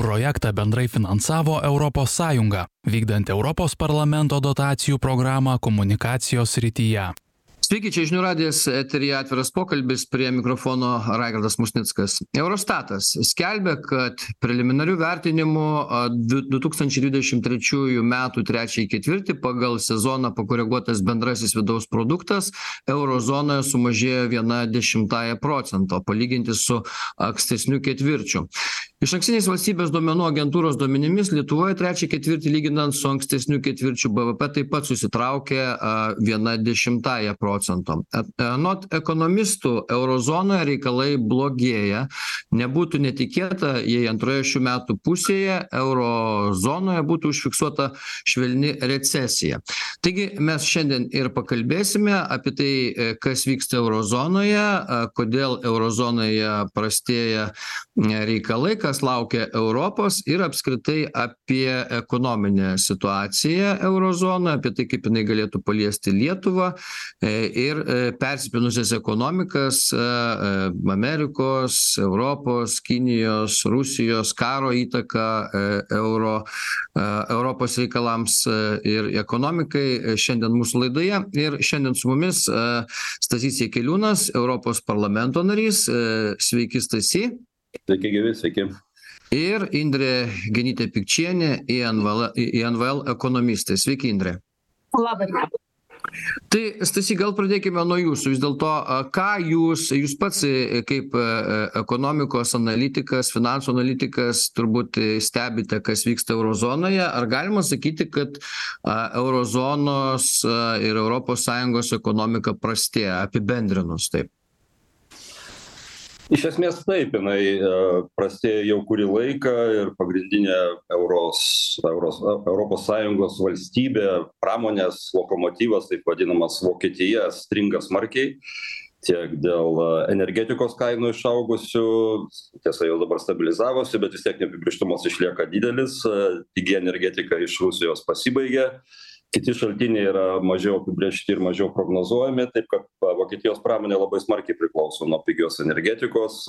Projektą bendrai finansavo Sąjunga, vykdant Europos parlamento dotacijų programą komunikacijos rytyje. Sveiki, čia žinių radijas, eterija atviras pokalbis prie mikrofono Raigardas Musnickas. Eurostatas skelbia, kad preliminarių vertinimų 2023 metų trečiai ketvirtį pagal sezoną pakoreguotas bendrasis vidaus produktas eurozonoje sumažėjo viena dešimtąją procento, palyginti su ankstesniu ketvirčiu. Iš ankstiniais valstybės duomenų agentūros duomenimis Lietuvoje trečią ketvirtį lyginant su ankstesniu ketvirčiu BVP taip pat susitraukė viena dešimtąją procento procento anot ekonomistų eurozonoje reikalai blogėja. Nebūtų netikėta jei antroje šių metų pusėje euro zonoje būtų užfiksuota švelni recesija. Taigi mes šiandien ir pakalbėsime apie tai kas vyksta euro zonoje kodėl euro zonoje prastėja reikalai kas laukia europos ir apskritai apie ekonominę situaciją euro zonoje apie tai kaip jinai galėtų paliesti lietuvą ir e, persipynusias ekonomikas e, e, Amerikos, Europos, Kinijos, Rusijos karo įtaka euro, Europos reikalams ir ekonomikai šiandien mūsų laidoje. Ir šiandien su mumis Stasys Jekeliūnas, Europos parlamento narys. Sveiki, Stasy. Sveiki, gyvi, sveiki. Ir Indrė Genytė Pikčienė, INVL, INVL ekonomistė. Sveiki, Indrė. Labą dieną tai stasy gal pradėkime nuo jūsų. Vis dėlto ką jūs jūs pats kaip ekonomikos analitikas finansų analitikas turbūt stebite kas vyksta euro zonoje ar galima sakyti kad euro zonos ir europos sąjungos ekonomika prastėja apibendrinus taip iš esmės taip jinai e, prastėja jau kurį laiką ir pagrindinė euros euros europos sąjungos valstybė pramonės lokomotyvas taip vadinamas vokietija stringa smarkiai tiek dėl energetikos kainų išaugusių tiesa jau dabar stabilizavosi bet vis tiek neapibrėžtumas išlieka didelis pigi energetika iš rusijos pasibaigė kiti šaltiniai yra mažiau apibrėžti ir mažiau prognozuojami taip kad vokietijos pramonė labai smarkiai priklauso nuo pigios energetikos.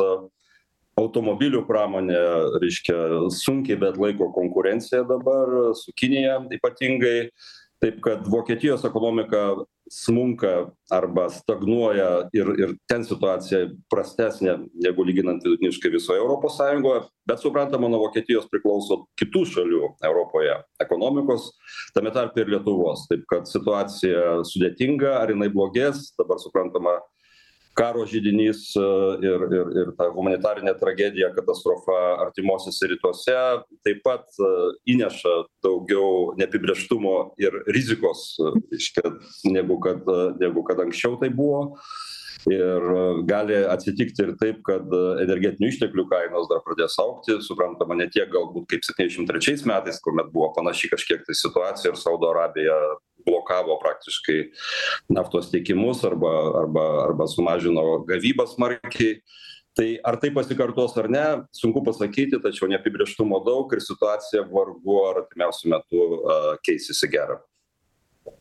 Automobilių pramonė reiškia sunkiai beatlaiko konkurenciją dabar su kinija ypatingai taip kad vokietijos ekonomika smunka arba stagnuoja ir ir ten situacija prastesnė negu lyginant vidutiniškai visoje europos sąjungoje. Bet suprantama nuo vokietijos priklauso kitų šalių europoje ekonomikos tame tarpe ir lietuvos. Taip kad situacija sudėtinga ar jinai blogės dabar suprantama karo židinys e, ir ir ir ta humanitarinė tragedija katastrofa artimuosiuose rytuose taip pat e, įneša daugiau neapibrėžtumo ir rizikos reiškia negu kad negu kad anksčiau tai buvo ir gali atsitikti ir taip kad energetinių išteklių kainos dar pradės augti. Suprantama ne tiek galbūt kaip septyniasdešim trečiais metais kuomet buvo panaši kažkiek tai situacija ir saudo arabija blokavo praktiškai naftos tiekimus arba arba arba sumažino gavybą smarkiai. Tai ar tai pasikartos ar ne sunku pasakyti tačiau neapibrėžtumo daug ir situacija vargu ar artimiausiu metu keisis į gera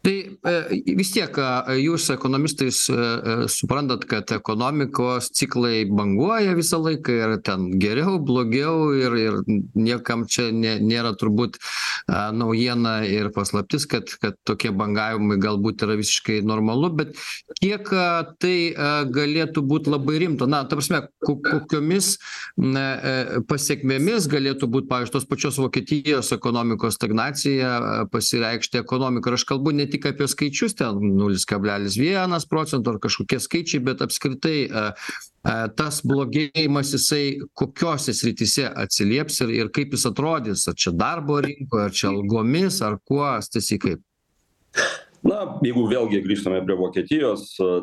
tai e, vis tiek jūs ekonomistais e, e, suprantat kad ekonomikos ciklai banguoja visą laiką ir ten geriau blogiau ir ir niekam čia nė nėra turbūt naujiena ir paslaptis kad kad tokie bangavimai galbūt yra visiškai normalu bet kiek tai galėtų būt labai rimta na ta prasme ko kokiomis na pasekmėmis galėtų būt pavyzdžiui tos pačios vokietijos ekonomikos stagnacija pasireikšti ekonomikoj ir aš kalbu ne tik apie skaičius ten nulis kablelis vienas procento ar kažkokie skaičiai bet apskritai a a tas blogėjimas jisai kokiose srityse atsilieps ir ir kaip jis atrodys ar čia darbo rinkoj ar čia algomis ar kuo stasy kaip? Na jeigu vėlgi grįžtame prie vokietijos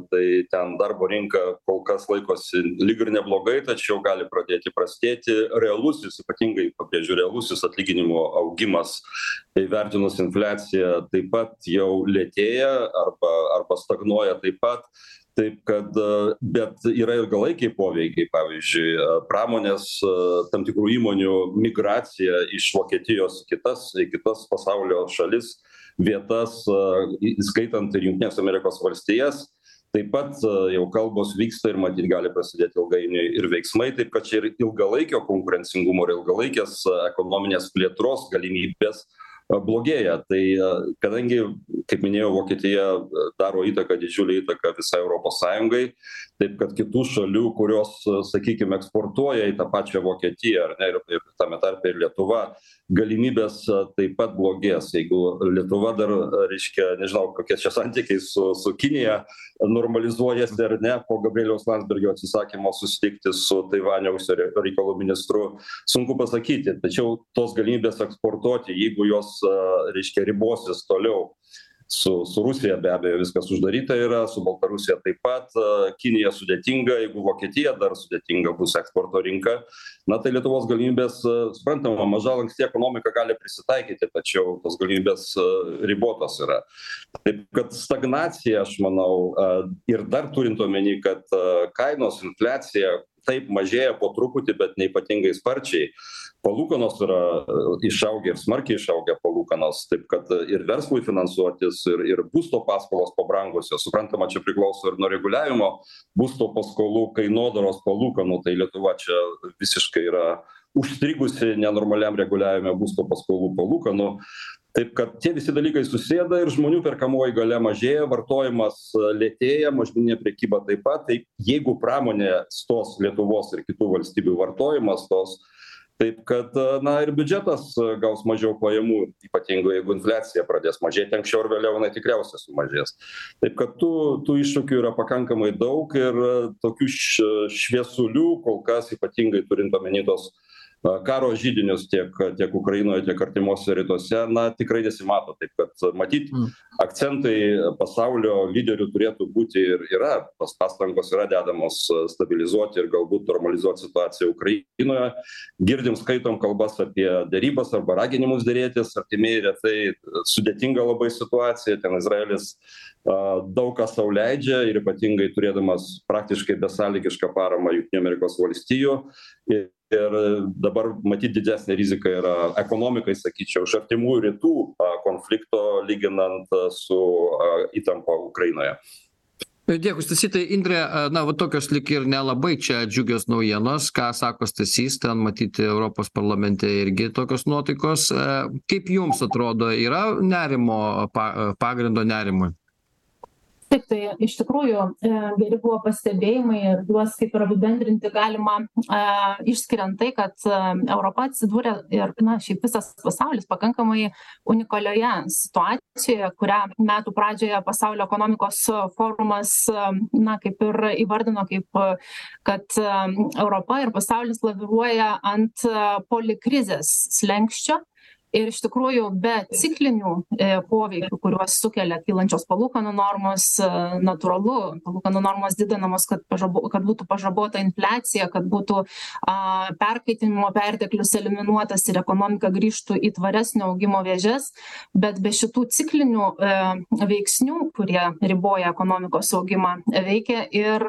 tai ten darbo rinka kol kas laikosi lyg ir neblogai tačiau gali pradėti prastėti. Realusis ypatingai pabrėžiu realusis atlyginimų augimas įvertinus infliaciją taip pat jau lėtėja arba arba stagnuoja taip pat taip kad bet yra ilgalaikiai poveikiai pavyzdžiui pramonės tam tikrų įmonių migracija iš vokietijos į kitas į kitas pasaulio šalis vietas įskaitant ir jungtines amerikos valstijas. Taip pat jau kalbos vyksta ir matyt gali prasidėt ilgainiui ir veiksmai. Taip kad čia ir ilgalaikio konkurencingumo ir ilgalaikės ekonominės plėtros galimybės blogėja. Tai kadangi kaip minėjau vokietija daro įtaką didžiulę įtaką visai europos sąjungai taip kad kitų šalių kurios sakykim eksportuoja į tą pačią vokietiją ar ne ir ir tame tarpe ir lietuva galimybės taip pat blogės. Jeigu lietuva dar reiškia nežinau kokie čia santykiai su su kinija normalizuojasi ar ne po gabrieliaus landsbergio atsisakymo susitikti su taivanio užsienio reikalų ministru sunku pasakyti. Tačiau tos galimybės eksportuoti jeigu jos reiškia ribosis toliau su su rusija be abejo viskas uždaryta yra su baltarusija taip pat kinija sudėtinga jeigu vokietija dar sudėtinga bus eksporto rinka na tai lietuvos galimybės suprantama maža lanksti ekonomika gali prisitaikyti tačiau tos galimybės ribotos yra. Taip kad stagnacija aš manau ir dar turint omeny kad kainos infliacija taip mažėja po truputį bet neypatingai sparčiai palūkanos yra išaugę ir smarkiai išaugę palūkanos taip kad ir verslui finansuotis ir ir būsto paskolos pabrangusios. Suprantama čia priklauso ir nuo reguliavimo būsto paskolų kainodaros palūkanų. Tai lietuva čia visiškai yra užstrigusi nenormaliam reguliavime būsto paskolų palūkanų. Taip kad tie visi dalykai susėda ir žmonių perkamoji galia mažėja vartojimas lėtėja mažmeninė prekyba taip pat. Tai jeigu pramonė stos lietuvos ir kitų valstybių vartojimas stos taip kad na ir biudžetas gaus mažiau pajamų ypatingai jeigu infliacija pradės mažėti anksčiau ar vėliau jinai tikriausiai sumažės. Taip kad tų tų iššūkių yra pakankamai daug ir tokių š šviesulių kol kas ypatingai turint omeny tuos karo židinius tiek tiek ukrainoje tiek artimuose rytuose na tikrai nesimato taip kad matyt akcentai pasaulio lyderių turėtų būti ir yra tos pastangos yra dedamos stabilizuoti ir galbūt normalizuot situaciją ukrainoje. Girdim skaitom kalbas apie derybas arba raginimus derėtis artimieji rytai sudėtinga labai situacija ten izraelis daug ką sau leidžia ir ypatingai turėdamas praktiškai besąlygišką paramą jungtinių amerikos valstijų. Ir ir dabar matyt didesnė rizika yra ekonomikai sakyčiau iš artimųjų rytų konflikto lyginant su įtampa ukrainoje. Dėkui stasy. Tai indre na va tokios lyg ir nelabai čia džiugios naujienos. Ką sako stasys ten matyt europos parlamente irgi tokios nuotaikos. Kaip jums atrodo yra nerimo pa pagrindo nerimui taip tai iš tikrųjų geri buvo pastebėjimai ir juos kaip ir apibendrinti galima išskiriant tai kad europa atsidūrė ir na šiaip visas pasaulis pakankamai unikalioje situacijoje kurią metų pradžioje pasaulio ekonomikos forumas na kaip ir įvardino kaip kad europa ir pasaulis laviruoja ant polikrizės slenksčio ir iš tikrųjų be ciklinių poveikių kuriuos sukelia kylančios palūkanų normos natūralu palūkanų normos didinamos kad pažabo kad būtų pažabota infliacija kad būtų a perkaitinimo perteklius eliminuotas ir ekonomika grįžtų į tvaresnio augimo vėžes. Bet be šitų ciklinių veiksnių kurie riboja ekonomikos augimą veikia ir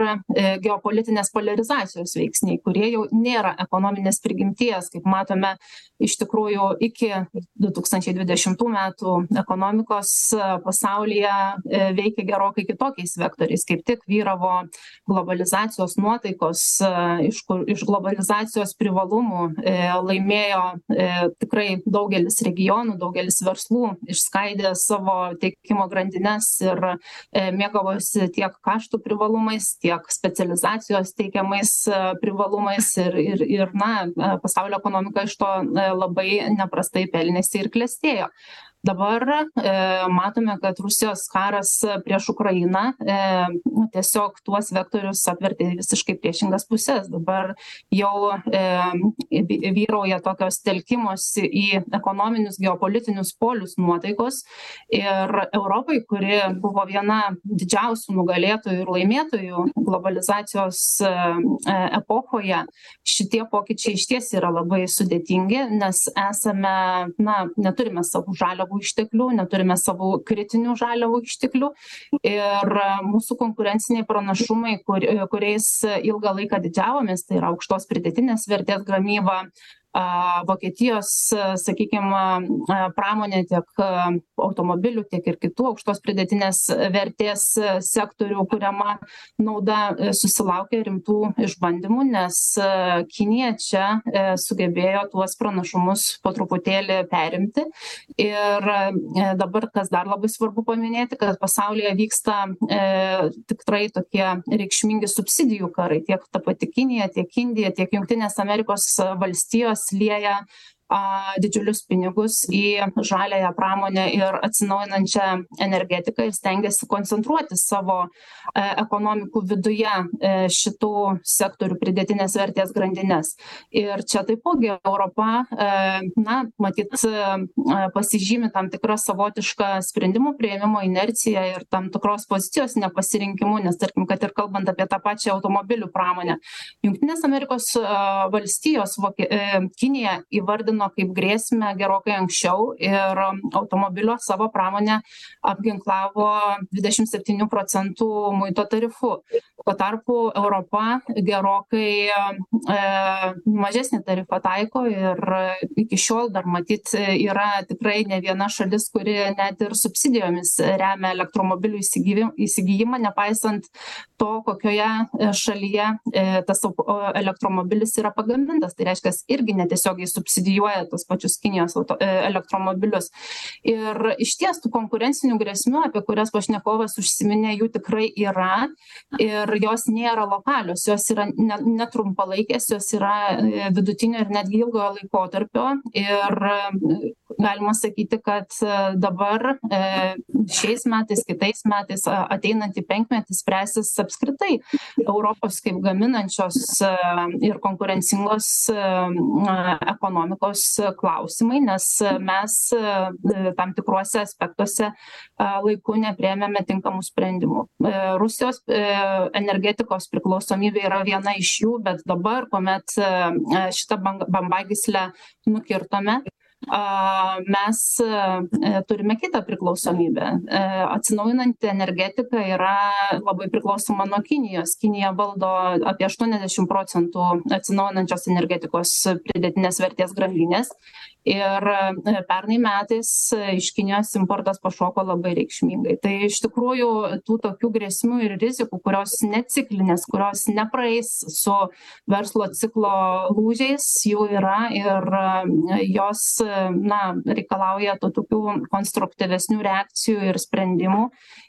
geopolitinės poliarizacijos veiksniai kurie jau nėra ekonominės prigimties kaip matome iš tikrųjų iki du tūkstančiai dvidešimtų metų ekonomikos pasaulyje veikė gerokai kitokiais vektoriais kaip tik vyravo globalizacijos nuotaikos iš kur iš globalizacijos privalumų laimėjo tikrai daugelis regionų daugelis verslų išskaidė savo tiekimo grandines ir mėgavosi tiek kaštų privalumais tiek specializacijos teikiamais privalumais ir ir ir na pasaulio ekonomika iš to labai neprastai pelnėsi ir klestėjo dabar matome kad rusijos karas prieš ukrainą tiesiog tuos vektorius apvertė į visiškai priešingas puses dabar jau vyrauja tokios telkimosi į ekonominius geopolitinius polius nuotaikos. Ir europai kuri buvo viena didžiausių nugalėtojų ir laimėtojų globalizacijos epochoje šitie pokyčiai išties yra labai sudėtingi nes esame na neturime savų žaliavų žaliavų išteklių neturime savų kritinių žaliavų išteklių. Ir mūsų konkurenciniai pranašumai kur kuriais ilgą laiką didžiavomės tai yra aukštos pridėtinės vertės gamyba a vokietijos sakykim pramonė tiek automobilių tiek ir kitų aukštos pridėtinės vertės sektorių kuriama nauda susilaukia rimtų išbandymų nes kinija čia sugebėjo tuos pranašumus po truputėlį perimti. Ir dabar kas dar labai svarbu paminėti kad pasaulyje vyksta e tikrai tokie reikšmingi subsidijų karai tiek ta pati kinija tiek indija tiek jungtinės amerikos valstijos jos lieja a didžiulius pinigus į žaliąją pramonę ir atsinaujinančią energetiką ir stengiasi koncentruoti savo e ekonomikų viduje e šitų sektorių pridėtinės vertės grandines ir čia taipogi europa e na matyt e pasižymi tam tikra savotiška sprendimų priėmimo inercija ir tam tikros pozicijos nepasirinkimu nes tarkim kad ir kalbant apie tą pačią automobilių pramonę. Jungtinės amerikos valstijos vokie e kinija įvardino įvardino kaip grėsmę gerokai anksčiau ir automobilio savo pramonę apginklavo dvidešim septynių procentų muito tarifu tuo tarpu europa gerokai e mažesnį tarifą taiko ir iki šiol dar matyt yra tikrai ne viena šalis kuri net ir subsidijomis remia elektromobilių įsigyvi įsigijimą nepaisant to kokioje šalyje e tas elektromobilis yra pagamintas. Tai reiškias irgi netiesiogiai subsidijuoja tuos pačius kinijos auto elektromobilius. Ir išties tų konkurencinių grėsmių apie kurias pašnekovas užsiminė jų tikrai yra. Ir jos nėra lokalios jos yra ne ne trumpalaikės jos yra vidutinio ir netgi ilgojo laikotarpio ir galima sakyti kad dabar e šiais metais kitais metais ateinantį penkmetį spręsis apskritai europos kaip gaminančios ir konkurencingos ekonomikos klausimai nes mes tam tikruose aspektuose laiku nepriėmėme tinkamų sprendimų. Rusijos energetikos priklausomybė yra viena iš jų bet dabar kuomet šitą bang bambagyslę nukirtome a mes turime kitą priklausomybę. E atsinaujinanti energetika yra labai priklausoma nuo kinijos. Kinija valdo apie aštuoniasdešim procentų atsinaujinančios energetikos pridėtinės vertės grandinės. Ir pernai metais iš kinijos importas pašoko labai reikšmingai. Tai iš tikrųjų tų tokių grėsmių ir rizikų kurios neciklinės kurios nepraeis su verslo ciklo lūžiais jų yra ir jos na reikalauja tų tokių konstruktyvesnių reakcijų ir sprendimų.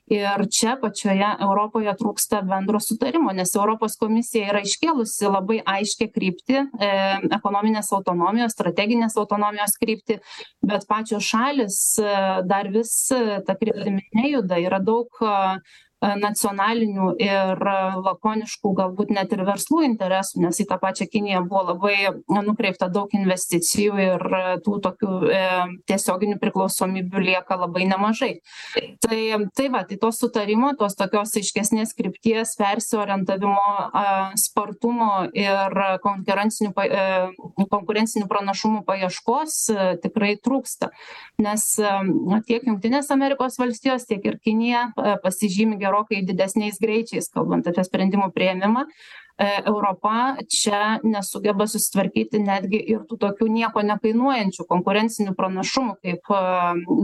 Ir čia pačioje europoje trūksta bendro sutarimo nes europos komisija yra iškėlusi labai aiškią kryptį e ekonominės autonomijos strateginės autonomijos kryptį bet pačios šalys dar vis ta kryptimi nejuda. Yra daug nacionalinių ir lakoniškų galbūt net ir verslų interesų nes į tą pačią kiniją buvo labai nukreipta daug investicijų ir tų tokių e tiesioginių priklausomybių lieka labai nemažai. Tai tai va tai to sutarimo tos tokios aiškesnės krypties persiorientavimo spartumo ir konkurencinių e konkurencinių pranašumų paieškos tikrai trūksta. Nes tiek jungtinės amerikos valstijos tiek ir kinija pasižymi gerokai didesniais greičiais kalbant apie sprendimų priėmimą europa čia nesugeba susitvarkyti netgi ir tų tokių nieko nekainuojančių konkurencinių pranašumų kaip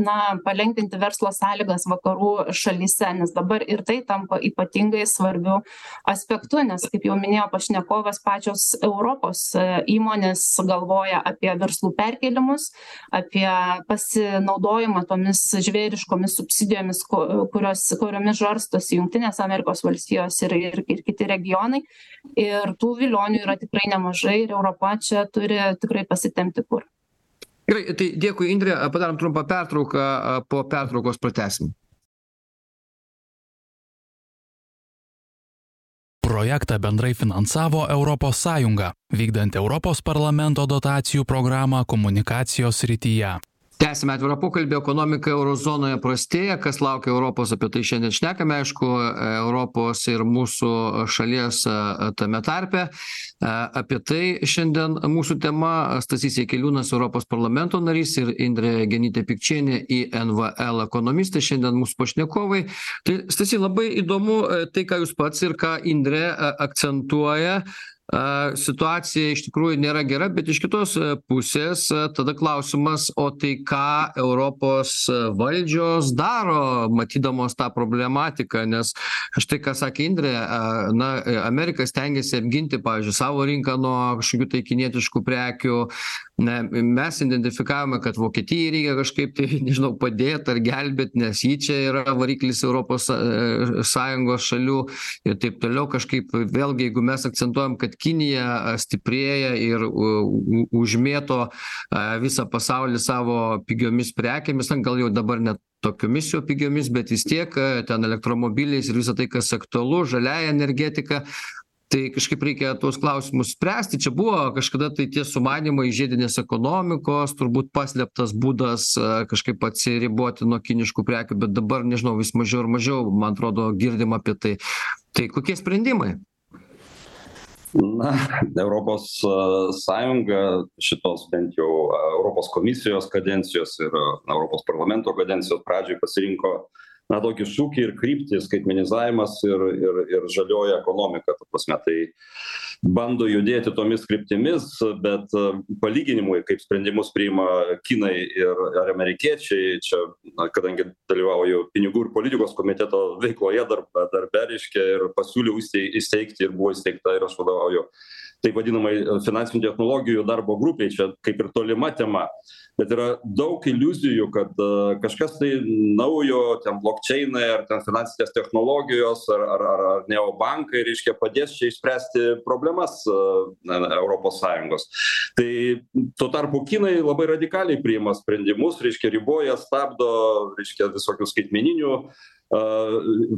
na palengvinti verslo sąlygas vakarų šalyse nes dabar ir tai tampa ypatingai svarbiu aspektu nes kaip jau minėjo pašnekovas pačios europos įmonės galvoja apie verslų perkėlimus apie pasinaudojimą tomis žvėriškomis subsidijomis ku kurios kuriomis žarstosi jungtinės amerikos valstijos ir ir ir kiti regionai ir tų vilionių yra tikrai nemažai ir europa čia turi tikrai pasitempti kur. Gerai tai dėkui indre padarom trumpą pertrauką po pertraukos pratęsim. Projektą bendrai finansavo europos sąjunga vykdant europos parlamento dotacijų programą komunikacijos srityje tęsiame atvirą pokalbį. Ekonomika euro zonoje prastėja. Kas laukia europos apie tai šiandien šnekame aišku europos ir mūsų šalies tame tarpe. Apie tai šiandien mūsų tema. Stasys jakeliūnas europos parlamento narys ir indrė genytė pikčienė invl ekonomistė. Šiandien mūsų pašnekovai. Tai stasy labai įdomu tai ką jūs pats ir ką indrė akcentuoja situacija iš tikrųjų nėra gera bet iš kitos pusės tada klausimas o tai ką europos valdžios daro matydamos tą problematiką? Nes štai ką sakė indrė na amerika stengiasi apginti pavyzdžiui savo rinką nuo kažkokių tai kinietiškų prekių na mes identifikavome kad vokietijai reikia kažkaip tai nežinau padėt ar gelbėt nes ji čia yra variklis europos sąjungos šalių ir taip toliau. Kažkaip vėlgi jeigu mes akcentuojam kad kinija stiprėja ir u užmėto visą pasaulį savo pigiomis prekėmis na gal jau dabar ne tokiomis jau pigiomis bet vis tiek ten elektromobiliais ir visa tai kas aktualu žaliąja energetika tai kažkaip reikia tuos klausimus spręsti. Čia buvo kažkada tai tie sumanymai žiedinės ekonomikos turbūt paslėptas būdas kažkaip atsiriboti nuo kiniškų prekių bet dabar nežinau vis mažiau ir mažiau man atrodo girdim apie tai. Tai kokie sprendimai? Na europos sąjunga šitos bent jau europos komisijos kadencijos ir europos parlamento kadencijos pradžioj pasirinko na tokį šūkį ir kryptį skaitmenizavimas ir ir ir žalioji ekonomika ta prasme tai bando judėti tomis kryptimis bet palyginimui kaip sprendimus priima kinai ir ar amerikiečiai čia na kadangi dalyvauju pinigų ir politikos komiteto veikloje dar darbe reiškia ir pasiūliau įstei įsteigti ir buvo įsteigta ir aš vadovauju taip vadinamai finansinių technologijų darbo grupei čia kaip ir tolima tema. Bet yra daug iliuzijų kad kažkas tai naujo ten blokčeinai ar ten finansinės technologijos ar ar ar ar neobankai reiškia padės čia išspręsti problemas na europos sąjungos. Tai tuo tarpu kinai labai radikaliai priima sprendimus reiškia riboja stabdo reiškia visokių skaitmeninių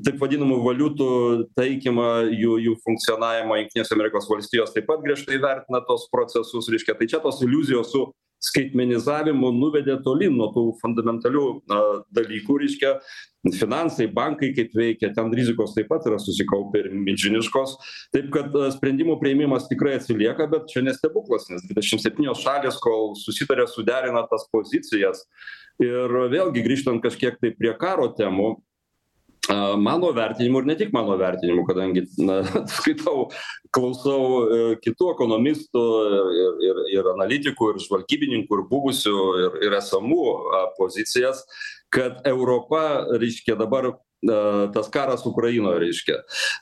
taip vadinamų valiutų taikymą jų jų funkcionavimą jungtinės amerikos valstijos taip pat griežtai vertina tuos procesus reiškia tai čia tos iliuzijos su skaitmenizavimu nuvedė tolyn nuo tų fundamentalių na dalykų reiškia finansai bankai kaip veikia ten rizikos taip pat yra susikaupę ir milžiniškos taip kad sprendimų priėmimas tikrai atsilieka bet čia ne stebuklas nes dvidešim septynios šalys kol susitaria suderina tas pozicijas ir vėlgi grįžtant kažkiek tai prie karo temų mano vertinimu ir ne tik mano vertinimu kadangi na skaitau klausau kitų ekonomistų ir ir ir analitikų ir žvalgybininkų ir buvusių ir ir esamų pozicijas kad europa reiškia dabar a tas karas ukrainoj reiškia.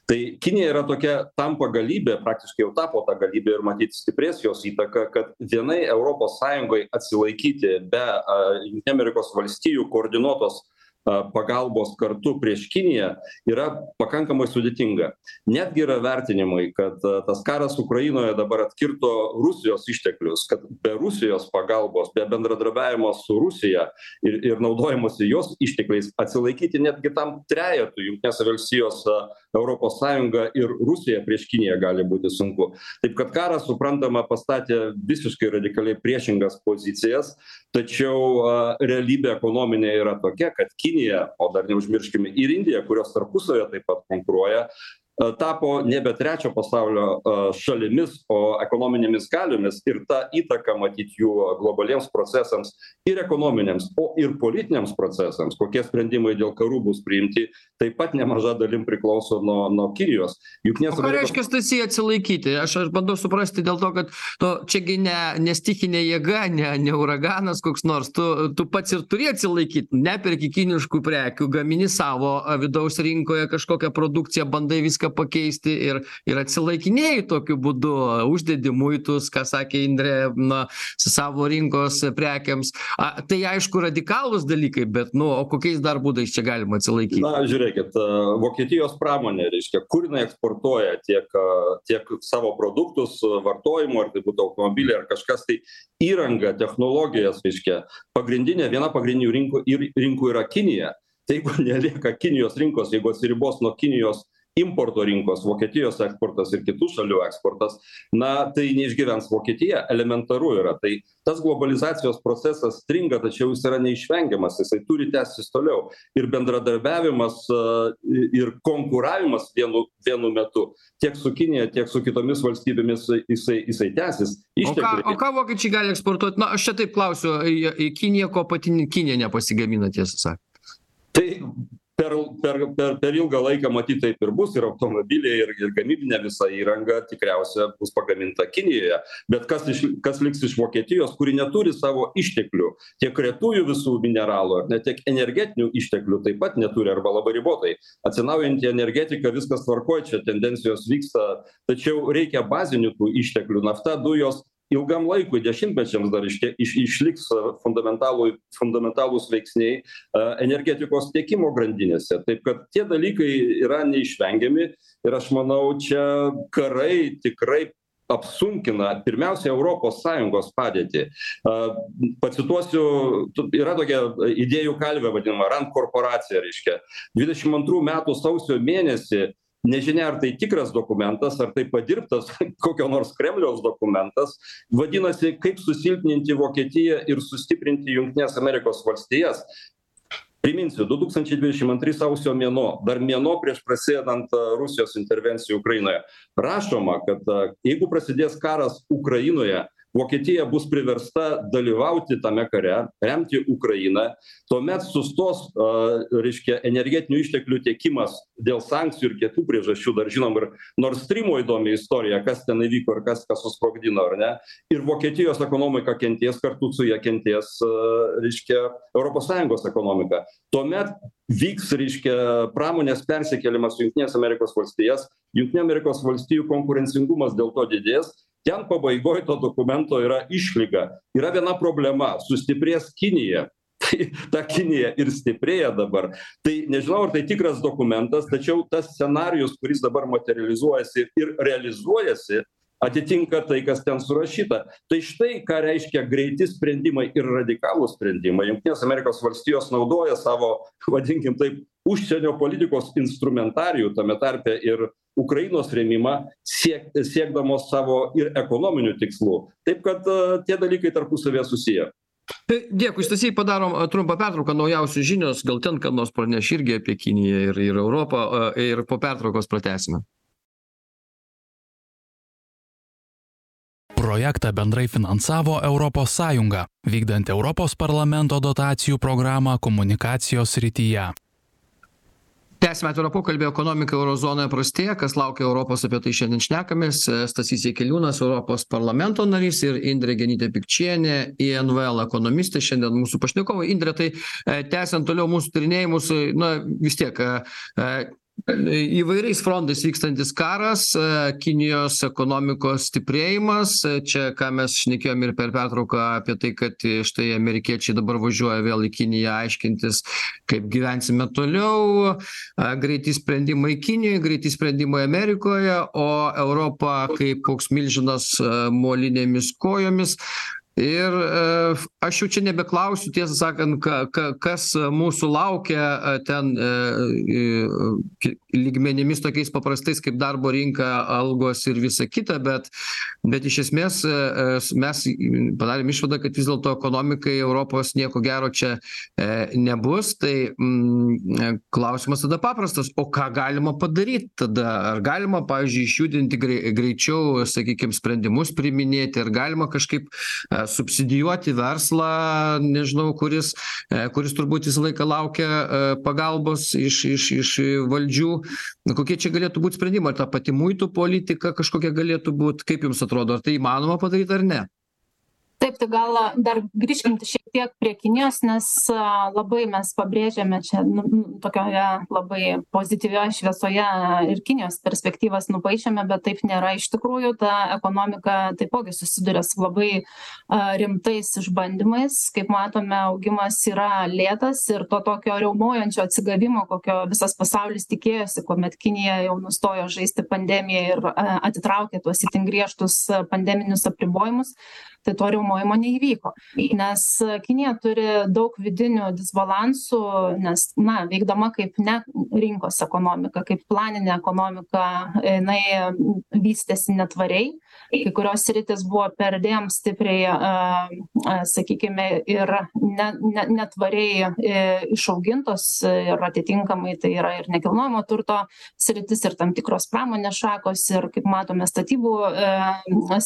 Tai kinija yra tokia tampa galybė praktiškai jau tapo ta galybė ir matyt stiprės jos įtaka kad vienai sąjungai atsilaikyti be a jungtinių amerikos valstijų koordinuotos a pagalbos kartu prieš kiniją yra pakankamai sudėtinga. Netgi yra vertinimai kad tas karas ukrainoje dabar atkirto rusijos išteklius kad be rusijos pagalbos be bendradarbiavimo su rusija ir ir naudojimosi jos ištekliais atsilaikyti netgi tam trejetui jungtinės valstijos europos sąjunga ir rusija prieš kiniją gali būti sunku. Taip kad karas suprantama pastatė visiškai radikaliai priešingas pozicijas tačiau realybė ekonominė yra tokia kad kinija o dar neužmirškim ir indija kurios tarpusavyje taip pat konkuruoja tapo nebe trečio pasaulio šalimis o ekonominėmis galiomis ir ta įtaka matyt jų globaliems procesams ir ekonominiams o ir politiniams procesams kokie sprendimai dėl karų bus priimti taip pat nemaža dalim priklauso nuo nuo kinijos. Jungtinės ką reiškia stasy atsilaikyti? Aš aš bandau suprasti dėl to kad nu čia gi ne ne stichinė jėga ne ne uraganas koks nors. Tu tu pats ir turi atsilaikyt neperki kiniškų prekių gamini savo vidaus rinkoje kažkokią produkciją bandai viską pakeisti ir ir atsilaikinėji tokiu būdu uždedi muitus ką sakė indrė na savo rinkos prekėms a tai aišku radikalūs dalykai bet nu o kokiais dar būdais čia galima atsilaikyt žiūrėkit vokietijos pramonė reiškia kur jinai eksportuoja tiek tiek savo produktus vartojimo ar tai būtų automobiliai ar kažkas tai įrangą technologijas reiškia pagrindinė viena pagrindinių rinkų ir rinkų yra kinija. Tai jeigu nelieka kinijos rinkos jeigu atsiribos nuo kinijos importo rinkos vokietijos eksportas ir kitų šalių eksportas na tai neišgyvens vokietija elementaru yra. Tai tas globalizacijos procesas stringa tačiau jis yra neišvengiamas jisai turi tęstis toliau. Ir bendradarbiavimas ir konkuravimas vienu vienu metu tiek su kinija tiek su kitomis valstybėmis jisai jisai tęsis. O ką o ką vokiečiai gali eksportuot na aš čia taip klausiu į į kiniją ko pati kinija nepasigamina tiesą sakant? Tai per per per per ilgą laiką matyt taip ir bus ir automobiliai ir ir gamybinė visa įranga tikriausia bus pagaminta kinijoje. Bet kas iš kas liks iš vokietijos kuri neturi savo išteklių tiek retųjų visų mineralų ar ne tiek energetinių išteklių taip pat neturi arba labai ribotai. Atsinaujinanti energetika viskas tvarkoj čia tendencijos vyksta tačiau reikia bazinių tų išteklių nafta dujos ilgam laikui dešimtmečiams dar ištie iš išliks fundamentalui fundamentalūs veiksniai a energetikos tiekimo grandinėse. Taip kad tie dalykai yra neišvengiami ir aš manau čia karai tikrai apsunkina pirmiausia europos sąjungos padėtį. A pacituosiu tu yra tokia idėjų kalvė vadinama rand korporacija reiškia. Dvidešim antrų metų sausio mėnesį nežinia ar tai tikras dokumentas ar tai padirbtas kokio nors kremliaus dokumentas. Vadinasi kaip susilpninti vokietiją ir sustiprinti jungtines amerikos valstijas. Priminsiu du tūkstančiai dvidešim antri sausio mėnuo dar mėnuo prieš prasidedant rusijos intervencijai ukrainoje. Rašoma kad jeigu prasidės karas ukrainoje vokietija bus priversta dalyvauti tame kare remti ukrainą. Tuomet sustos a reiškia energetinių išteklių tiekimas dėl sankcijų ir kitų priežasčių dar žinom ir nord strymo įdomi istorija kas ten įvyko ir kas ką susprogdino ar ne? Ir vokietijos ekonomika kentės kartu su ja kentės reiškia europos sąjungos ekonomika. Tuomet vyks reiškia pramonės persikėlimas į jungtines amerikos valstijas. Jungtinių amerikos valstijų konkurencingumas dėl to didės ten pabaigoj to dokumento yra išlyga. Yra viena problema. Sustiprės kinija. Tai ta kinija ir stiprėja dabar. Tai nežinau ar tai tikras dokumentas tačiau tas scenarijus kuris dabar materializuojasi ir realizuojasi atitinka tai kas ten surašyta. Tai štai ką reiškia greiti sprendimai ir radikalūs sprendimai. Jungtinės amerikos valstijos naudoja savo vadinkim taip užsienio politikos instrumentarijų tame tarpe ir ukrainos rėmimą siek siekdamos savo ir ekonominių tikslų. Taip kad tie dalykai tarpusavyje susiję. Tai dėkui stasy padarom trumpą pertrauką naujausios žinios gal ten ką nors praneš irgi apie kiniją ir ir europą ir po pertraukos pratęsime projektą bendrai finansavo sąjunga vykdant europos parlamento dotacijų programą komunikacijos srityje. Tęsiame atvirą pokalbį. Ekonomika euro zonoje prastėja. Kas laukia europos apie tai šiandien šnekamės. Stasys jakeliūnas europos parlamento narys ir indrė genytė pikčienė invl ekonomistė. Šiandien mūsų pašnekovai. Indre tai tęsiant toliau mūsų tyrinėjimus na vis tiek įvairiais frontais vykstantis karas kinijos ekonomikos stiprėjimas. Čia ką mes šnekėjom ir per pertrauką apie tai kad štai amerikiečiai dabar važiuoja vėl į kiniją aiškintis kaip gyvensime toliau. Greiti sprendimai kinijoj greiti sprendimai amerikoje o europa kaip koks milžinas molinėmis kojomis ir aš jau čia nebeklausiu tiesą sakant ką ką kas mūsų laukia ten lygmenimis tokiais paprastais kaip darbo rinka algos ir visa kita bet bet iš esmės mes padarėm išvadą kad vis dėlto ekonomikai europos nieko gero čia nebus. Tai klausimas tada paprastas o ką galima padaryt tada? Ar galima pavyzdžiui išjudinti grei greičiau sakykim sprendimus priiminėti? Ar galima kažkaip subsidijuoti verslą nežinau kuris kuris turbūt visą laiką laukia pagalbos iš iš iš valdžių. Kokie čia galėtų būt sprendimai? Ar ta pati muitų politika kažkokia galėtų būt? Kaip jums atrodo ar tai įmanoma padaryt ar ne taip tai gal dar grįžkim šiek tiek prie kinijos nes labai mes pabrėžiame čia nu tokioje labai pozityvioj šviesoje ir kinijos perspektyvas nupaišėme bet taip nėra. Iš tikrųjų ta ekonomika taipogi susiduria su labai rimtais išbandymais. Kaip matome augimas yra lėtas ir to tokio riaumojančio atsigavimo kokio visas pasaulis tikėjosi kuomet kinija jau nustojo žaisti pandemiją ir atitraukė tuos itin griežtus pandeminius apribojimus tai to riaumojimo neįvyko. Nes kinija turi daug vidinių disbalansų nes na veikdama kaip ne rinkos ekonomika kaip planinė ekonomika jinai vystėsi netvariai. Kai kurios sritys buvo perdėm stipriai sakykime ir ne ne netvariai išaugintos ir atitinkamai tai yra ir nekilnojamo turto sritis ir tam tikros pramonės šakos ir kaip matome statybų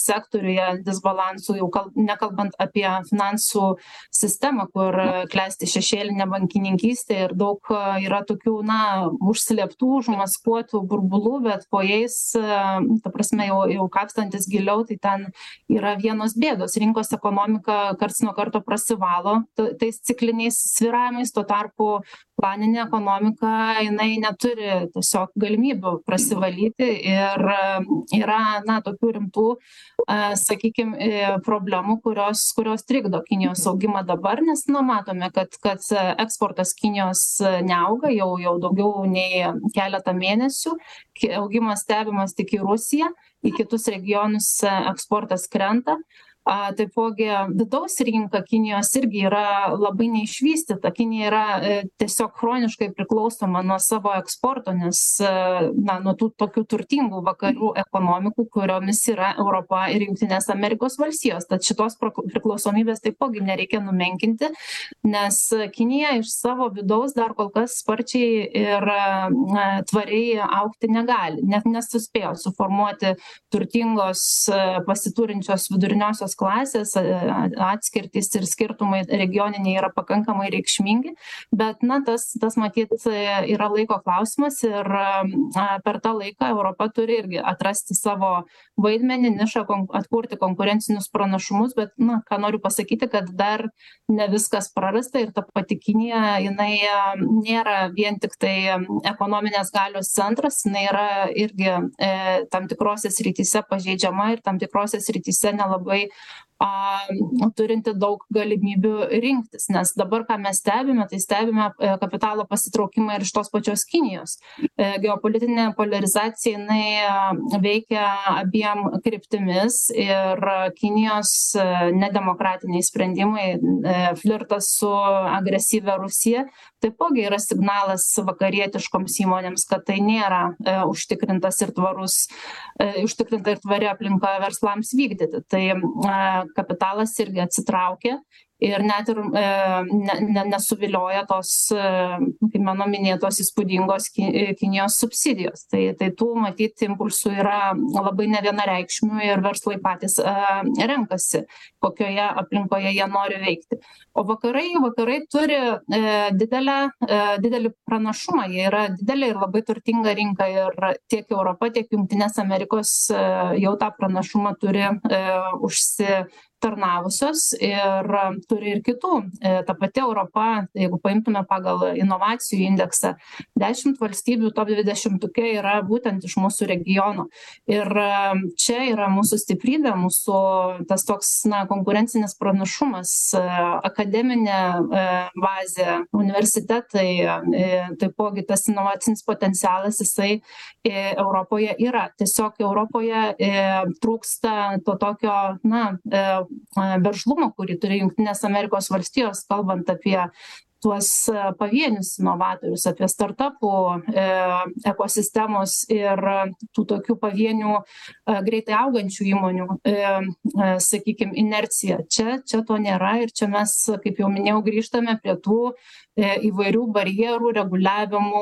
sektoriuje disbalansų jau kal nekalbant apie finansų sistemą kur klesti šešėlinė bankininkystė ir daug yra tokių na užslėptų užmaskuotų burbulų bet po jais ta prasme jau jau kapstantis giliau tai ten yra vienos bėdos. Rinkos ekonomika karts nuo karto prasivalo tais cikliniais svyravimais tuo tarpu planinė ekonomika jinai neturi tiesiog galimybių prasivalyti ir yra na tokių rimtų sakykim problemų kurios kurios trikdo kinijos augimą dabar nes na matome kad kad eksportas kinijos neauga jau jau daugiau nei keletą mėnesių augimas stebimas tik į rusiją į kitus regionus eksportas krenta a taipogi vidaus rinka kinijos irgi yra labai neišvystyta. Kinija yra tiesiog chroniškai priklausoma nuo savo eksporto nes na nuo tų tokių turtingų vakarų ekonomikų kuriomis yra europa ir jungtinės amerikos valstijos. Tad šitos priklausomybės taipogi nereikia numenkinti nes kinija iš savo vidaus dar kol kas sparčiai ir na tvariai augti negali net nesuspėjo suformuoti turtingos pasiturinčios viduriniosios klasės atskirtys ir skirtumai regioniniai yra pakankamai reikšmingi bet na tas tas matyt yra laiko klausimas ir per tą laiką europa turi irgi atrasti savo vaidmenį nišą atkurti konkurencinius pranašumus bet na ką noriu pasakyti kad dar ne viskas prarasta ir ta pati kinija jinai nėra vien tiktai ekonominės galios centras jinai yra irgi tam tikrose srityse pažeidžiama ir tam tikrose srityse nelabai a turinti daug galimybių rinktis nes dabar ką mes stebime tai stebime kapitalo pasitraukimą ir iš tos pačios kinijos. Geopolitinė poliarizacija jinai veikia abiem kryptimis ir kinijos nedemokratiniai sprendimai flirtas su agresyvia rusija taipogi yra signalas vakarietiškoms įmonėms kad tai nėra užtikrintas ir tvarus užtikrinta ir tvari aplinka verslams vykdyti. Tai kapitalas irgi atsitraukia ir net ir ne ne nesuvilioja tos kaip mano minėtos įspūdingos ki kinijos subsidijos. Tai tai tų matyt impulsų yra labai nevienareikšmių ir verslai patys renkasi kokioje aplinkoje jie nori veikti. O vakarai vakarai turi didelę didelį pranašumą. Jie yra didelė ir labai turtinga rinka ir tiek europa tiek jungtinės amerikos jau tą pranašumą turi užsi tarnavusios ir turi ir kitų. Ta pati europa jeigu paimtume pagal inovacijų indeksą dešimt valstybių top dvidešimtuke yra būtent iš mūsų regiono. Ir čia yra mūsų stiprybė mūsų tas toks na konkurencinis pranašumas akademinė bazė universitetai taipogi tas inovacinis potencialas jisai europoje yra. Tiesiog europoje trūksta to tokio na veržlumo kurį turi jungtinės amerikos valstijos kalbant apie tuos pavienius inovatorius apie startapų ekosistemos ir tų tokių pavienių greitai augančių įmonių sakykim inerciją čia čia to nėra ir čia mes kaip jau minėjau grįžtame prie tų įvairių barjerų reguliavimų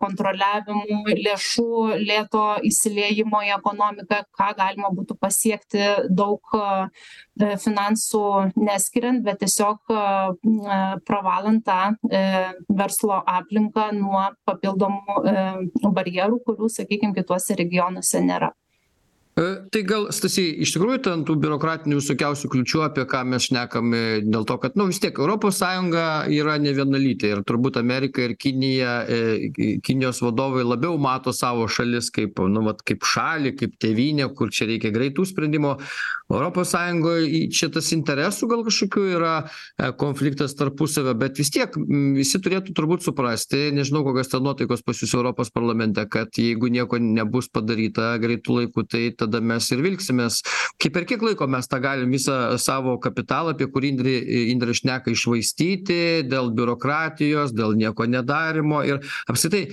kontroliavimų lėšų lėto įsiliejimo į ekonomiką ką galima būtų pasiekti daug finansų neskiriant bet tiesiog pravalant tą verslo aplinką nuo papildomų barjerų kurių sakykim kituose regionuose nėra tai gal stasy iš tikrųjų ten tų biurokratinių visokiausių kliūčių apie ką mes šnekam dėl to kad nu vis tiek europos sąjunga yra nevienalytė ir turbūt amerika ir kinija kinijos vadovai labiau mato savo šalis kaip nu vat kaip šalį kaip tėvynę kur čia reikia greitų sprendimų. Europos sąjungoj čia tas interesų gal kažkokių yra konfliktas tarpusavio bet vis tiek visi turėtų turbūt suprasti nežinau kokios ten nuotaikos pas jus europos parlamente kad jeigu nieko nebus padaryta greitu laiku tai tada mes ir vilksimės. Kaip per kiek laiko mes tą galim visą savo kapitalą apie kurį indrė indrė šneka iššvaistyti dėl biurokratijos dėl nieko nedarymo ir apskritai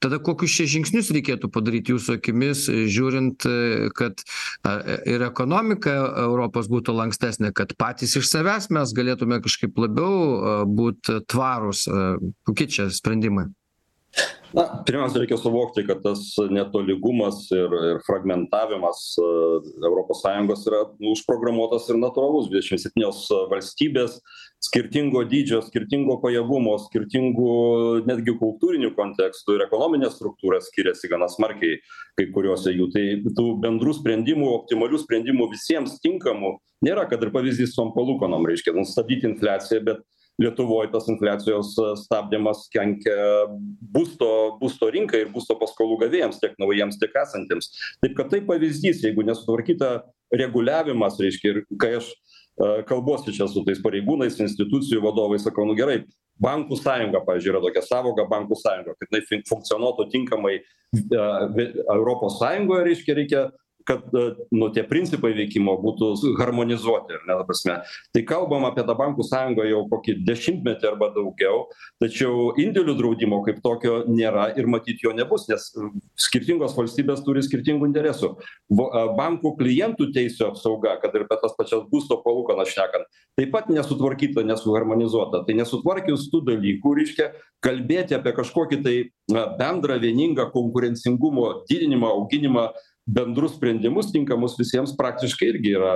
tada kokius čia žingsnius reikėtų padaryt jūsų akimis žiūrint kad ir ekonomika europos būtų lankstesnė kad patys iš savęs mes galėtume kažkaip labiau būt tvarūs kokie čia sprendimai na pirmiausia reikia suvokti kad tas netolygumas ir ir fragmentavimas europos sąjungos yra užprogramuotas ir natūralus. Dvidešim septynios valstybės skirtingo dydžio skirtingo pajėgumo skirtingų netgi kultūrinių kontekstų ir ekonominė struktūra skiriasi gana smarkiai kai kuriose jų. Tai tų bendrų sprendimų optimalių sprendimų visiems tinkamų nėra kad ir pavyzdys su tom palūkanom reiškia nu stabdyti infliaciją bet lietuvoj tos infliacijos stabdymas kenkia būsto būsto rinkai ir būsto paskolų gavėjams tiek naujiems tiek esantiems. Taip kad tai pavyzdys jeigu nesutvarkyta reguliavimas reiškia ir kai aš kalbuosi čia su tais pareigūnais institucijų vadovais sakau nu gerai bankų sąjunga pavyzdžiui yra tokia sąvoka bankų sąjunga kad jinai funkcionuotų tinkamai europos sąjungoje reiškia reikia kad nu tie principai veikimo būtų harmonizuoti ar ne ta prasme. Tai kalbam apie tą bankų sąjungą jau kokį dešimtmetį arba daugiau tačiau indėlių draudimo kaip tokio nėra ir matyt jo nebus nes skirtingos valstybės turi skirtingų interesų. Vo bankų klientų teisių apsauga kad ir apie tas pačias būsto palūkanas šnekant taip pat nesutvarkyta nesuharmonizuota. Tai nesutvarkius tų dalykų reiškia kalbėti apie kažkokį tai na bendrą vieningą konkurencingumo didinimą auginimą bendrus sprendimus tinkamus visiems praktiškai irgi yra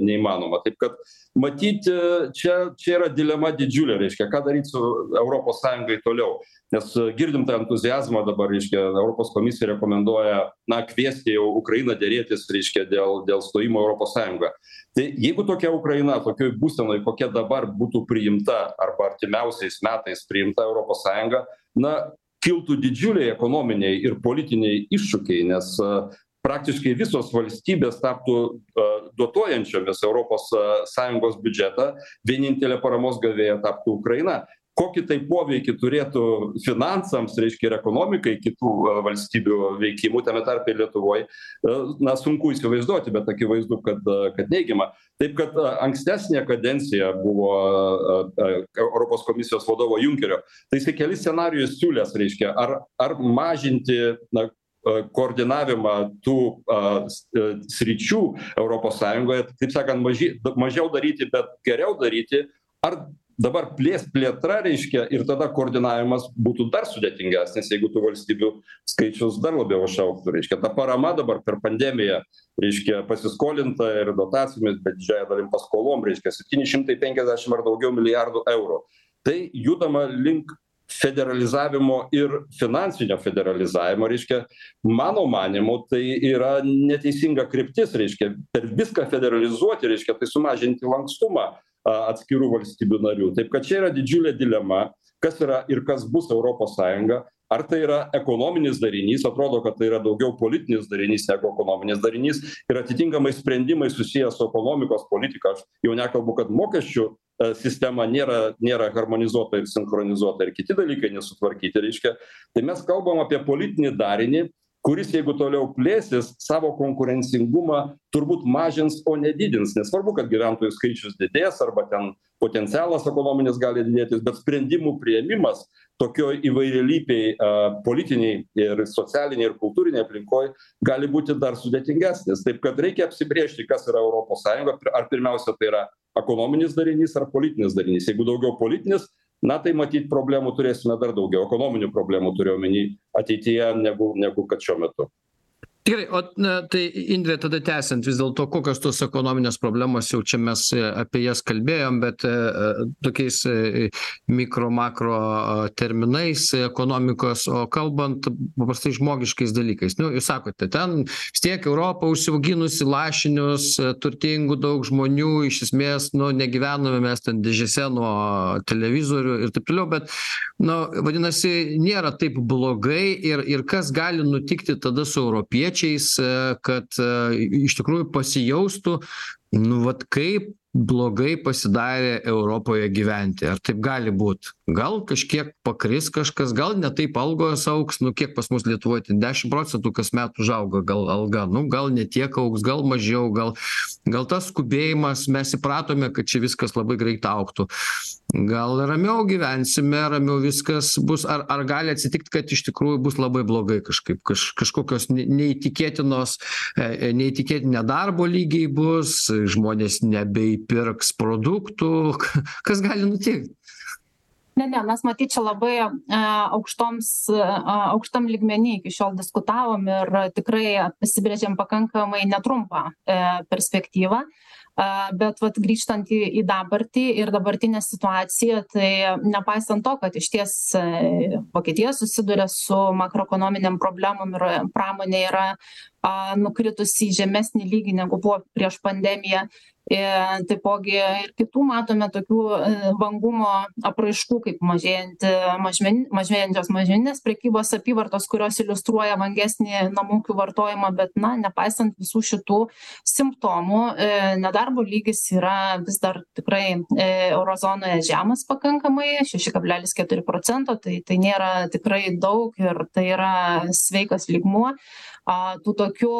neįmanoma. Taip kad matyt čia čia yra dilema didžiulė reiškia ką daryt su europos sąjungai toliau. Nes girdim tą entuziazmą dabar reiškia europos komisija rekomenduoja na kviesti jau ukrainą derėtis reiškia dėl dėl stojimo į europos sąjungą. Tai jeigu tokia ukraina tokioj būsenoj kokia dabar būtų priimta arba artimiausiais metais priimta europos sąjunga na kiltų didžiuliai ekonominiai ir politiniai iššūkiai nes praktiškai visos valstybės taptų dotuojančiomis europos sąjungos biudžetą vienintelė paramos gavėja taptų ukraina. Kokį tai poveikį turėtų finansams reiškia ir ekonomikai kitų valstybių veikimui tame tarpe ir lietuvoj? Na sunku įsivaizduoti bet akivaizdu kad kad neigiamą taip kad ankstesnė kadencija buvo europos komisijos vadovo junkerio. Tai jisai kelis scenarijus siūlęs reiškia ar ar mažinti na koordinavimą tų sričių europos sąjungoje taip sakant maži mažiau daryti bet geriau daryti. Ar dabar plėst plėtra reiškia ir tada koordinavimas būtų dar sudėtingesnis jeigu tų valstybių skaičius dar labiau išaugtų reiškia ta parama dabar per pandemiją reiškia pasiskolinta ir dotacijomis bet didžiąja dalim paskolom reiškia septyni šimtai penkiasdešim ar daugiau milijardų eurų. Tai judama link federalizavimo ir finansinio federalizavimo reiškia mano manymu tai yra neteisinga kryptis reiškia per viską federalizuoti reiškia tai sumažinti lankstumą atskirų valstybių narių. Taip kad čia yra didžiulė dilema kas yra ir kas bus europos sąjunga ar tai yra ekonominis darinys? Atrodo kad tai yra daugiau politinis darinys negu ekonominis darinys. Ir atitinkamai sprendimai susiję su ekonomikos politika. Aš jau nekalbu kad mokesčių sistema nėra nėra harmonizuota ir sinchronizuota ir kiti dalykai nesutvarkyti reiškia. Tai mes kalbam apie politinį darinį kuris jeigu toliau plėsis savo konkurencingumą turbūt mažins o ne didins nesvarbu kad gyventojų skaičius didės arba ten potencialas ekonominis gali didėti bet sprendimų priėmimas tokioj įvairialypėj politinėj ir socialinėj ir kultūrinėj aplinkoj gali būti dar sudėtingesnis. Taip kad reikia apsibrėžti kas yra europos sąjunga ar pirmiausia tai yra ekonominis darinys ar politinis darinys. Jeigu daugiau politinis na tai matyt problemų turėsime dar daugiau ekonominių problemų turiu omeny ateityje negu negu kad šiuo metu gerai o na tai indre tada tęsiant vis dėlto kokios tos ekonominės problemos jau čia mes apie jas kalbėjom bet tokiais mikro makro terminais ekonomikos o kalbant paprastai žmogiškais dalykais. Nu jūs sakote ten vis tiek europa užsiauginusi lašinius turtingų daug žmonių iš esmės nu negyvename mes ten dėžėse nuo televizorių ir taip toliau bet nu vadinasi nėra taip blogai ir ir kas gali nutikti tada su europiečiais piliečiais kad iš tikrųjų pasijaustų nu vat kaip blogai pasidarė europoje gyventi. Ar taip gali būt gal kažkiek pakris kažkas gal ne taip algos augs nu kiek pas mus lietuvoj ten dešim procentų kasmet užauga gal alga nu gal ne tiek augs gal mažiau gal gal tas skubėjimas mes įpratome kad čia viskas labai greit augtų. Gal ramiau gyvensime ramiau viskas bus ar ar gali atsitikt kad iš tikrųjų bus labai blogai kažkaip kaž kažkokios ne neįtikėtinos neįtikėtini nedarbo lygiai bus žmonės nebeįpirks produktų kas gali nutikt ne ne mes matyt čia labai a aukštoms a aukštam lygmeny iki šiol diskutavom ir tikrai apsibrėžėm pakankamai netrumpą e perspektyvą. Bet vat grįžtant į į dabartį ir dabartinę situaciją tai nepaisant to kad išties e vokietija susiduria su makroekonominėm problemom ir pramonė yra nukritusi į žemesnį lygį negu buvo prieš pandemiją ir taipogi ir kitų matome tokių vangumo apraiškų kaip mažėjanti mažmen mažėjančios mažmeninės prekybos apyvartos kurios iliustruoja vangesnį namų ūkių vartojimą bet na nepaisant visų šitų simptomų e nedarbo lygis yra vis dar tikrai e euro zonoje žemas pakankamai šeši kablelis keturi procento tai tai nėra tikrai daug ir tai yra sveikas lygmuo a tų tokių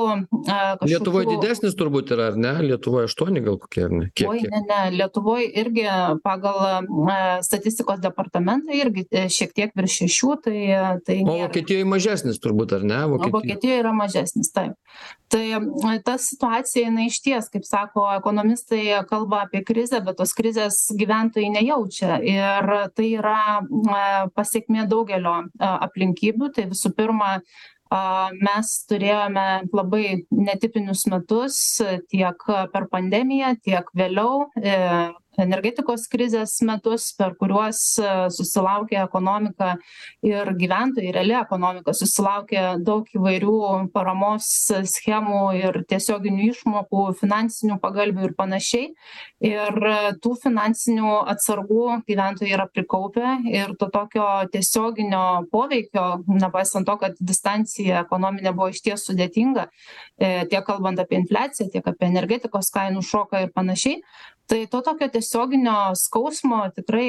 a kažkokių didesnis turbūt yra ar ne? Lietuvoj aštuoni gal kokie ar ne? Kiek oi kiek? ne ne lietuvoj irgi pagal a statistikos departamentą irgi šiek tiek virš šešių tai tai o nėra. Vokietijoj mažesnis turbūt ar ne? O vokietijoj. Vokietijoj yra mažesnis taip. Tai ta situacija jinai išties kaip sako ekonomistai kalba apie krizę bet tos krizės gyventojai nejaučia. Ir tai yra a pasekmė daugelio a aplinkybių. Tai visų pirma a mes turėjome labai netipinius metus tiek per pandemiją tiek vėliau e energetikos krizės metus per kuriuos susilaukė ekonomika ir gyventojai reali ekonomika susilaukė daug įvairių paramos schemų ir tiesioginių išmokų finansinių pagalvių ir panašiai. Ir tų finansinių atsargų gyventojai yra prikaupę ir to tokio tiesioginio poveikio nepaisant to kad distancija ekonominė buvo išties sudėtinga e tiek kalbant apie infliaciją tiek apie energetikos kainų šoką ir panašiai tai to tokio tiesioginio skausmo tikrai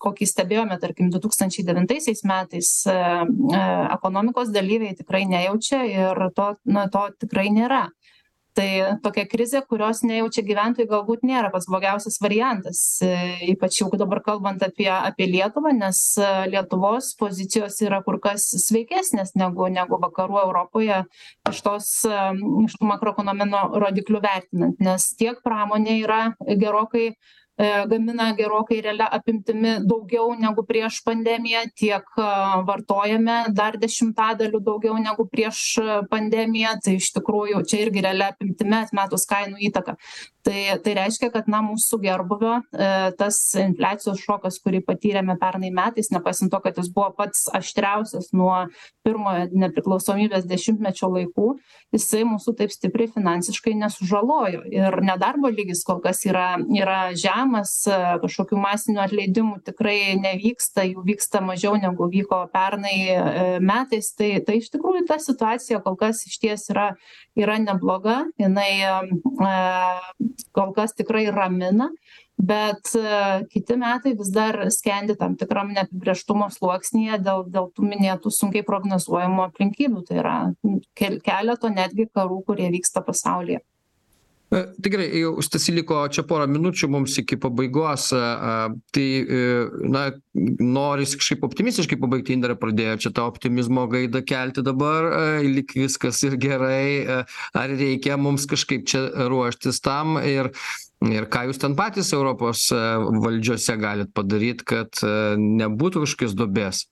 kokį stebėjome tarkim du tūkstančiai devintaisiais metais e ekonomikos dalyviai tikrai nejaučia ir to na to tikrai nėra tai tokia krizė kurios nejaučia gyventojai galbūt nėra pats blogiausias variantas ypač jau dabar kalbant apie apie lietuvą nes lietuvos pozicijos yra kur kas sveikesnės negu negu vakarų europoje iš tos iš tų makroekonominių rodiklių vertinant nes tiek pramonė yra gerokai e gamina gerokai realia apimtimi daugiau negu prieš pandemiją tiek vartojame dar dešimtadaliu daugiau negu prieš pandemiją. Tai iš tikrųjų čia irgi realia apimtimi atmetus kainų įtaką. Tai tai reiškia kad na mūsų gerbūvio e tas infliacijos šokas kurį patyrėme pernai metais nepaisant to kad jis buvo pats aštriausias nuo pirmojo nepriklausomybės dešimtmečio laikų jisai mūsų taip stipriai finansiškai nesužalojo. Ir nedarbo lygis kol kas yra yra žemas kažkokių masinių atleidimų tikrai nevyksta jų vyksta mažiau negu vyko pernai e metais. Tai tai iš tikrųjų ta situacija kol kas išties yra yra nebloga. Jinai a kol kas tikrai ramina bet kiti metai vis dar skendi tam tikram neapibrėžtumo sluoksnyje dėl dėl tų minėtų sunkiai prognozuojamų aplinkybių. Tai yra kel keleto netgi karų kurie vyksta pasaulyje e tai gerai jau stasy liko čia pora minučių mums iki pabaigos a tai e na norisi kažkaip optimistiškai pabaigti indrė pradėjo čia tą optimizmo gaidą kelti dabar lyg viskas ir gerai ar reikia mums kažkaip čia ruoštis tam ir ir ką jūs ten patys europos valdžiose galit padaryt kad nebūtų kažkokios duobės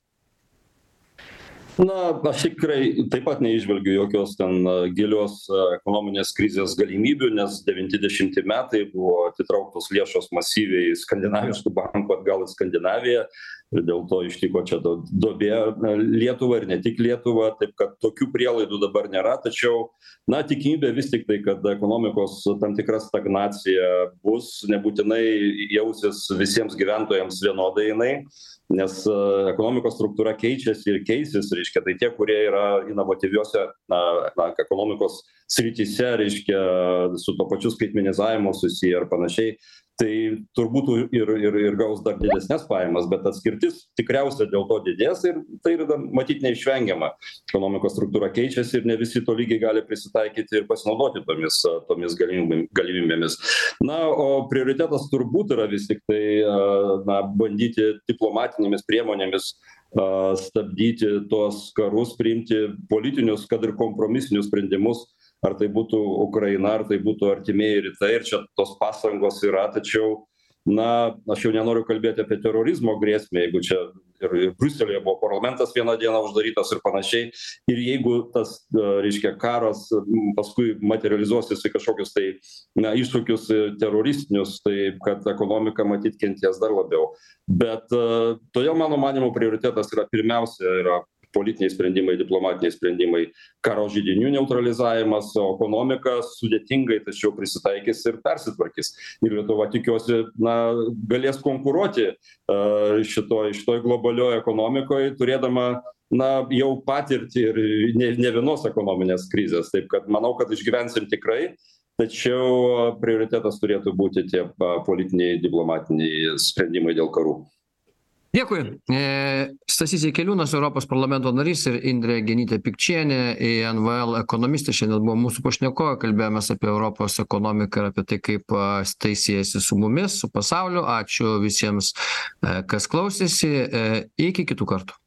na aš tikrai taip pat neįžvelgiu jokios ten gilios ekonominės krizės galimybių nes devinti dešimti metai buvo atitrauktos lėšos masyviai skandinaviškų bankų atgal į skandinaviją ir dėl to ištiko čia do duobė lietuvą ir ne tik lietuvą taip kad tokių prielaidų dabar nėra tačiau na tikimybė vis tiktai kad ekonomikos tam tikra stagnacija bus nebūtinai jausis visiems gyventojams vienodai jinai nes ekonomikos struktūra keičiasi ir keisis reiškia tai tie kurie yra inovatyviose na na ekonomikos srityse reiškia su tuo pačiu skaitmenizavimu susiję ar panašiai tai turbūt ir ir ir gaus dar didesnes pajamas bet atskirtis tikriausia dėl to didės ir tai yra matyt neišvengiama. Ekonomikos struktūra keičiasi ir ne visi tolygiai gali prisitaikyti ir pasinaudoti tomis tomis galimybėm galimybėmis. Na o prioritetas turbūt yra vis tiktai na bandyti diplomatinėmis priemonėmis a stabdyti tuos karus priimti politinius kad ir kompromisinius sprendimus ar tai būtų ukraina ar tai būtų artimieji rytai ir čia tos pastangos yra tačiau na aš jau nenoriu kalbėti apie terorizmo grėsmę jeigu čia ir ir briuselyje buvo parlamentas vieną dieną uždarytas ir panašiai. Ir jeigu tas reiškia karas paskui materializuosis į kažkokius tai na iššūkius teroristinius tai kad ekonomika matyt kentės dar labiau. Bet todėl mano manymu prioritetas yra pirmiausia yra politiniai sprendimai diplomatiniai sprendimai karo židinių neutralizavimas o ekonomika sudėtingai tačiau prisitaikys ir persitvarkys. Ir lietuva tikiuosi na galės konkuruoti a šitoj šitoj globalioj ekonomikoj turėdama na jau patirtį ir ne ne vienos ekonominės krizės. Taip kad manau kad išgyvensim tikrai tačiau prioritetas turėtų būti tie politiniai diplomatiniai sprendimai dėl karų dėkui. E stasys jakeliūnas europos parlamento narys ir indrė genytė pikčienė invl ekonomistė. Šiandien buvo mūsų pašnekovai kalbėjomės apie europos ekonomiką ir apie tai kaip tai siejasi su mumis su pasauliu. Ačiū visiems e kas klausėsi e iki kitų kartų